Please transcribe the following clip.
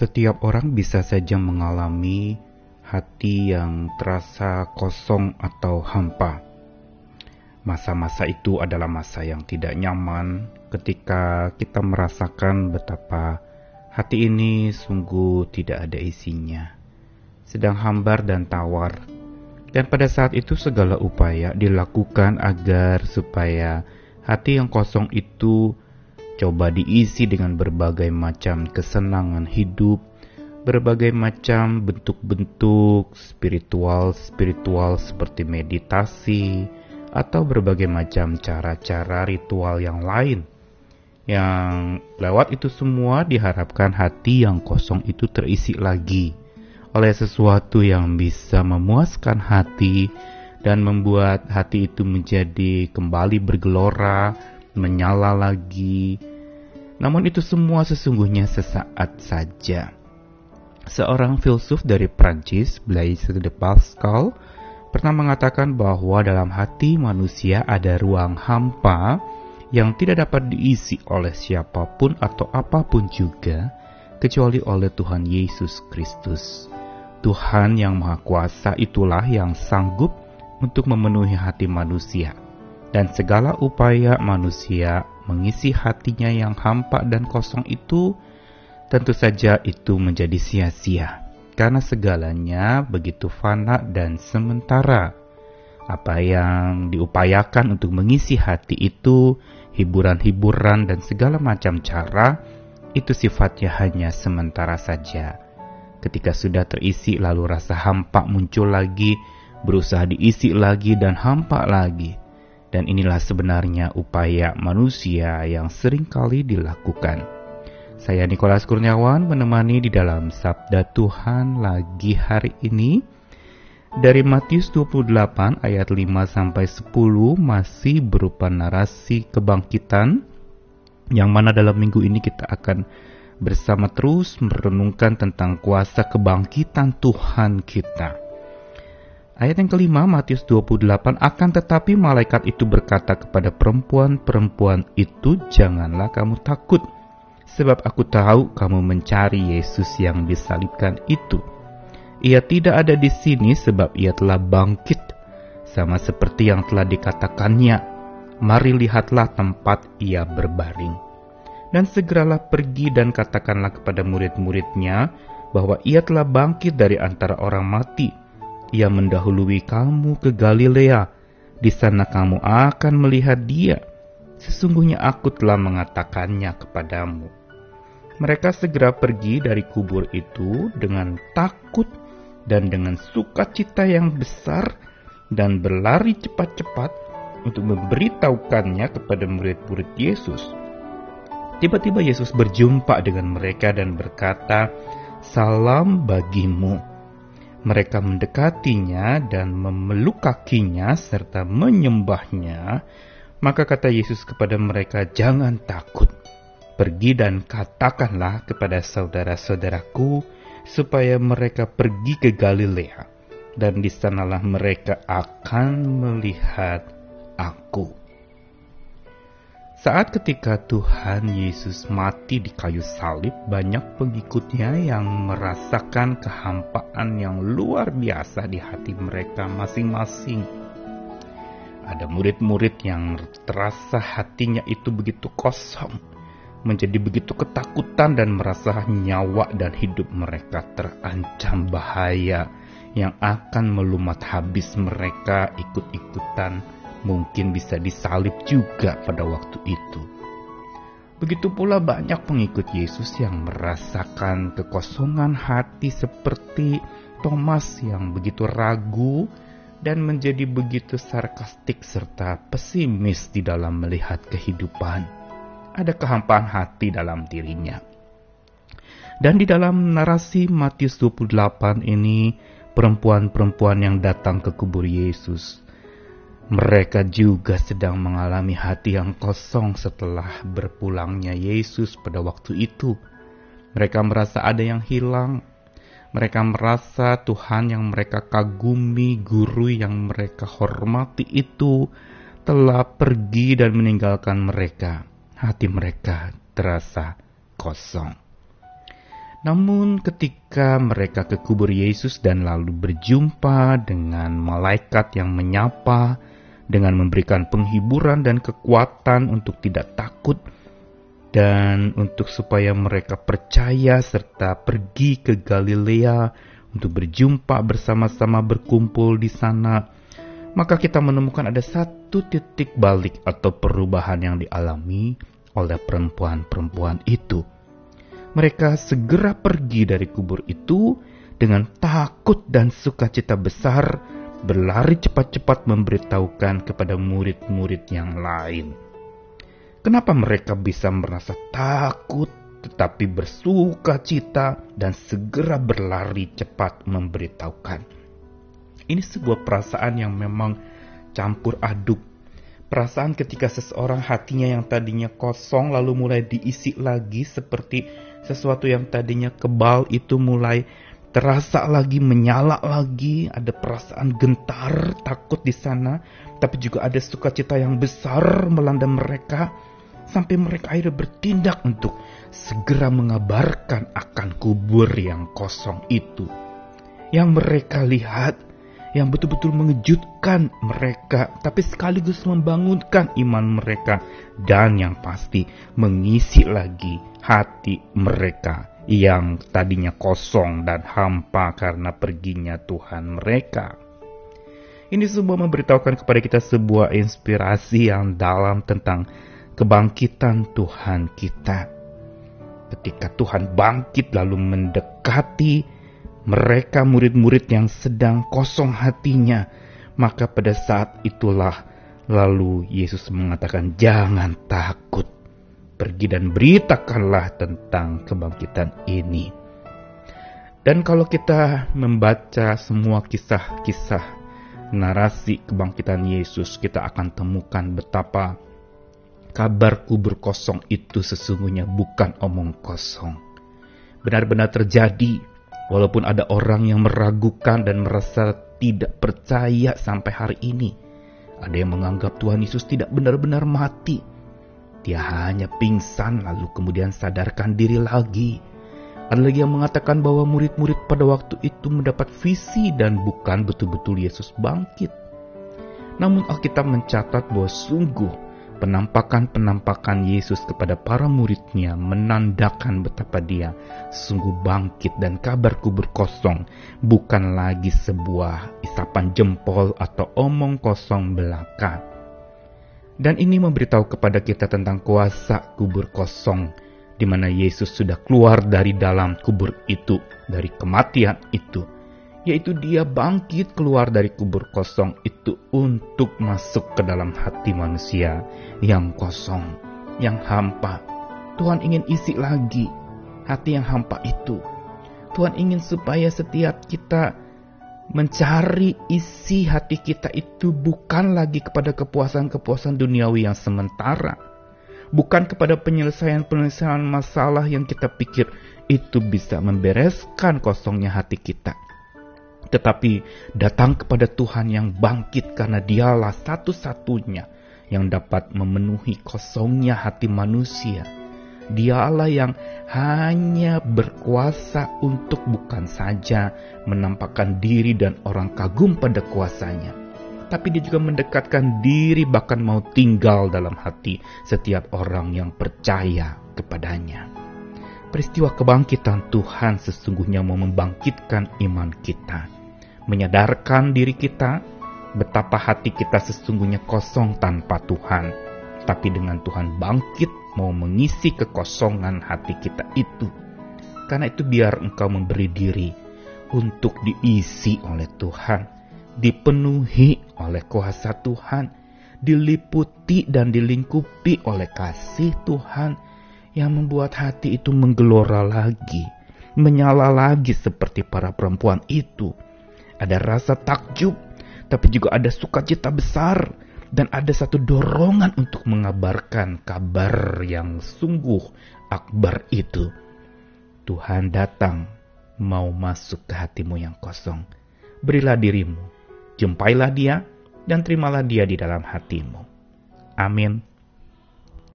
Setiap orang bisa saja mengalami hati yang terasa kosong atau hampa. Masa-masa itu adalah masa yang tidak nyaman ketika kita merasakan betapa hati ini sungguh tidak ada isinya, sedang hambar dan tawar. Dan pada saat itu segala upaya dilakukan agar supaya hati yang kosong itu coba diisi dengan berbagai macam kesenangan hidup, berbagai macam bentuk-bentuk spiritual-spiritual seperti meditasi, atau berbagai macam cara-cara ritual yang lain. Yang lewat itu semua diharapkan hati yang kosong itu terisi lagi oleh sesuatu yang bisa memuaskan hati dan membuat hati itu menjadi kembali bergelora, menyala lagi, namun itu semua sesungguhnya sesaat saja. Seorang filsuf dari Prancis, Blaise de Pascal, pernah mengatakan bahwa dalam hati manusia ada ruang hampa yang tidak dapat diisi oleh siapa pun atau apa pun juga, kecuali oleh Tuhan Yesus Kristus. Tuhan yang Maha Kuasa itulah yang sanggup untuk memenuhi hati manusia, dan segala upaya manusia mengisi hatinya yang hampa dan kosong itu, tentu saja itu menjadi sia-sia, karena segalanya begitu fana dan sementara. Apa yang diupayakan untuk mengisi hati itu, hiburan-hiburan dan segala macam cara, itu sifatnya hanya sementara saja. Ketika sudah terisi lalu rasa hampa muncul lagi, berusaha diisi lagi dan hampa lagi. Dan inilah sebenarnya upaya manusia yang sering kali dilakukan. Saya Nikolas Kurniawan menemani di dalam Sabda Tuhan lagi hari ini dari Matius 28 ayat 5 sampai 10 masih berupa narasi kebangkitan yang mana dalam minggu ini kita akan bersama terus merenungkan tentang kuasa kebangkitan Tuhan kita. Ayat yang kelima Matius 28 akan tetapi malaikat itu berkata kepada perempuan-perempuan itu janganlah kamu takut sebab aku tahu kamu mencari Yesus yang disalibkan itu. Ia tidak ada di sini sebab ia telah bangkit sama seperti yang telah dikatakannya. Mari lihatlah tempat ia berbaring. Dan segeralah pergi dan katakanlah kepada murid-muridnya bahwa ia telah bangkit dari antara orang mati ia mendahului kamu ke Galilea. Di sana kamu akan melihat dia. Sesungguhnya aku telah mengatakannya kepadamu. Mereka segera pergi dari kubur itu dengan takut dan dengan sukacita yang besar dan berlari cepat-cepat untuk memberitahukannya kepada murid-murid Yesus. Tiba-tiba Yesus berjumpa dengan mereka dan berkata, "Salam bagimu." Mereka mendekatinya dan memeluk kakinya serta menyembahnya. Maka kata Yesus kepada mereka, "Jangan takut. Pergi dan katakanlah kepada saudara-saudaraku supaya mereka pergi ke Galilea, dan di sanalah mereka akan melihat Aku." Saat ketika Tuhan Yesus mati di kayu salib, banyak pengikutnya yang merasakan kehampaan yang luar biasa di hati mereka masing-masing. Ada murid-murid yang terasa hatinya itu begitu kosong, menjadi begitu ketakutan dan merasa nyawa dan hidup mereka terancam bahaya yang akan melumat habis mereka ikut-ikutan mungkin bisa disalib juga pada waktu itu. Begitu pula banyak pengikut Yesus yang merasakan kekosongan hati seperti Thomas yang begitu ragu dan menjadi begitu sarkastik serta pesimis di dalam melihat kehidupan. Ada kehampaan hati dalam dirinya. Dan di dalam narasi Matius 28 ini, perempuan-perempuan yang datang ke kubur Yesus mereka juga sedang mengalami hati yang kosong setelah berpulangnya Yesus pada waktu itu. Mereka merasa ada yang hilang. Mereka merasa Tuhan yang mereka kagumi, guru yang mereka hormati itu telah pergi dan meninggalkan mereka. Hati mereka terasa kosong. Namun ketika mereka ke kubur Yesus dan lalu berjumpa dengan malaikat yang menyapa dengan memberikan penghiburan dan kekuatan untuk tidak takut dan untuk supaya mereka percaya serta pergi ke Galilea untuk berjumpa bersama-sama berkumpul di sana, maka kita menemukan ada satu titik balik atau perubahan yang dialami oleh perempuan-perempuan itu. Mereka segera pergi dari kubur itu dengan takut dan sukacita besar, berlari cepat-cepat memberitahukan kepada murid-murid yang lain. Kenapa mereka bisa merasa takut tetapi bersuka cita dan segera berlari cepat memberitahukan? Ini sebuah perasaan yang memang campur aduk. Perasaan ketika seseorang hatinya yang tadinya kosong lalu mulai diisi lagi seperti sesuatu yang tadinya kebal itu mulai terasa lagi, menyala lagi, ada perasaan gentar, takut di sana, tapi juga ada sukacita yang besar melanda mereka, sampai mereka akhirnya bertindak untuk segera mengabarkan akan kubur yang kosong itu. Yang mereka lihat, yang betul-betul mengejutkan mereka, tapi sekaligus membangunkan iman mereka, dan yang pasti mengisi lagi hati mereka yang tadinya kosong dan hampa karena perginya Tuhan mereka. Ini semua memberitahukan kepada kita sebuah inspirasi yang dalam tentang kebangkitan Tuhan kita. Ketika Tuhan bangkit lalu mendekati mereka murid-murid yang sedang kosong hatinya, maka pada saat itulah lalu Yesus mengatakan jangan takut pergi dan beritakanlah tentang kebangkitan ini. Dan kalau kita membaca semua kisah-kisah narasi kebangkitan Yesus, kita akan temukan betapa kabar kubur kosong itu sesungguhnya bukan omong kosong. Benar-benar terjadi, walaupun ada orang yang meragukan dan merasa tidak percaya sampai hari ini. Ada yang menganggap Tuhan Yesus tidak benar-benar mati, dia hanya pingsan lalu kemudian sadarkan diri lagi. Ada lagi yang mengatakan bahwa murid-murid pada waktu itu mendapat visi dan bukan betul-betul Yesus bangkit. Namun Alkitab mencatat bahwa sungguh penampakan-penampakan Yesus kepada para muridnya menandakan betapa dia sungguh bangkit dan kabar kubur kosong bukan lagi sebuah isapan jempol atau omong kosong belaka. Dan ini memberitahu kepada kita tentang kuasa kubur kosong, di mana Yesus sudah keluar dari dalam kubur itu, dari kematian itu, yaitu Dia bangkit keluar dari kubur kosong itu untuk masuk ke dalam hati manusia yang kosong, yang hampa. Tuhan ingin isi lagi hati yang hampa itu. Tuhan ingin supaya setiap kita mencari isi hati kita itu bukan lagi kepada kepuasan-kepuasan duniawi yang sementara, bukan kepada penyelesaian-penyelesaian masalah yang kita pikir itu bisa membereskan kosongnya hati kita. Tetapi datang kepada Tuhan yang bangkit karena dialah satu-satunya yang dapat memenuhi kosongnya hati manusia Dialah yang hanya berkuasa untuk bukan saja menampakkan diri dan orang kagum pada kuasanya, tapi dia juga mendekatkan diri bahkan mau tinggal dalam hati setiap orang yang percaya kepadanya. Peristiwa kebangkitan Tuhan sesungguhnya mau membangkitkan iman kita, menyadarkan diri kita betapa hati kita sesungguhnya kosong tanpa Tuhan, tapi dengan Tuhan bangkit mau mengisi kekosongan hati kita itu. Karena itu biar engkau memberi diri untuk diisi oleh Tuhan, dipenuhi oleh kuasa Tuhan, diliputi dan dilingkupi oleh kasih Tuhan yang membuat hati itu menggelora lagi, menyala lagi seperti para perempuan itu. Ada rasa takjub, tapi juga ada sukacita besar dan ada satu dorongan untuk mengabarkan kabar yang sungguh akbar itu. Tuhan datang mau masuk ke hatimu yang kosong. Berilah dirimu, jumpailah dia, dan terimalah dia di dalam hatimu. Amin.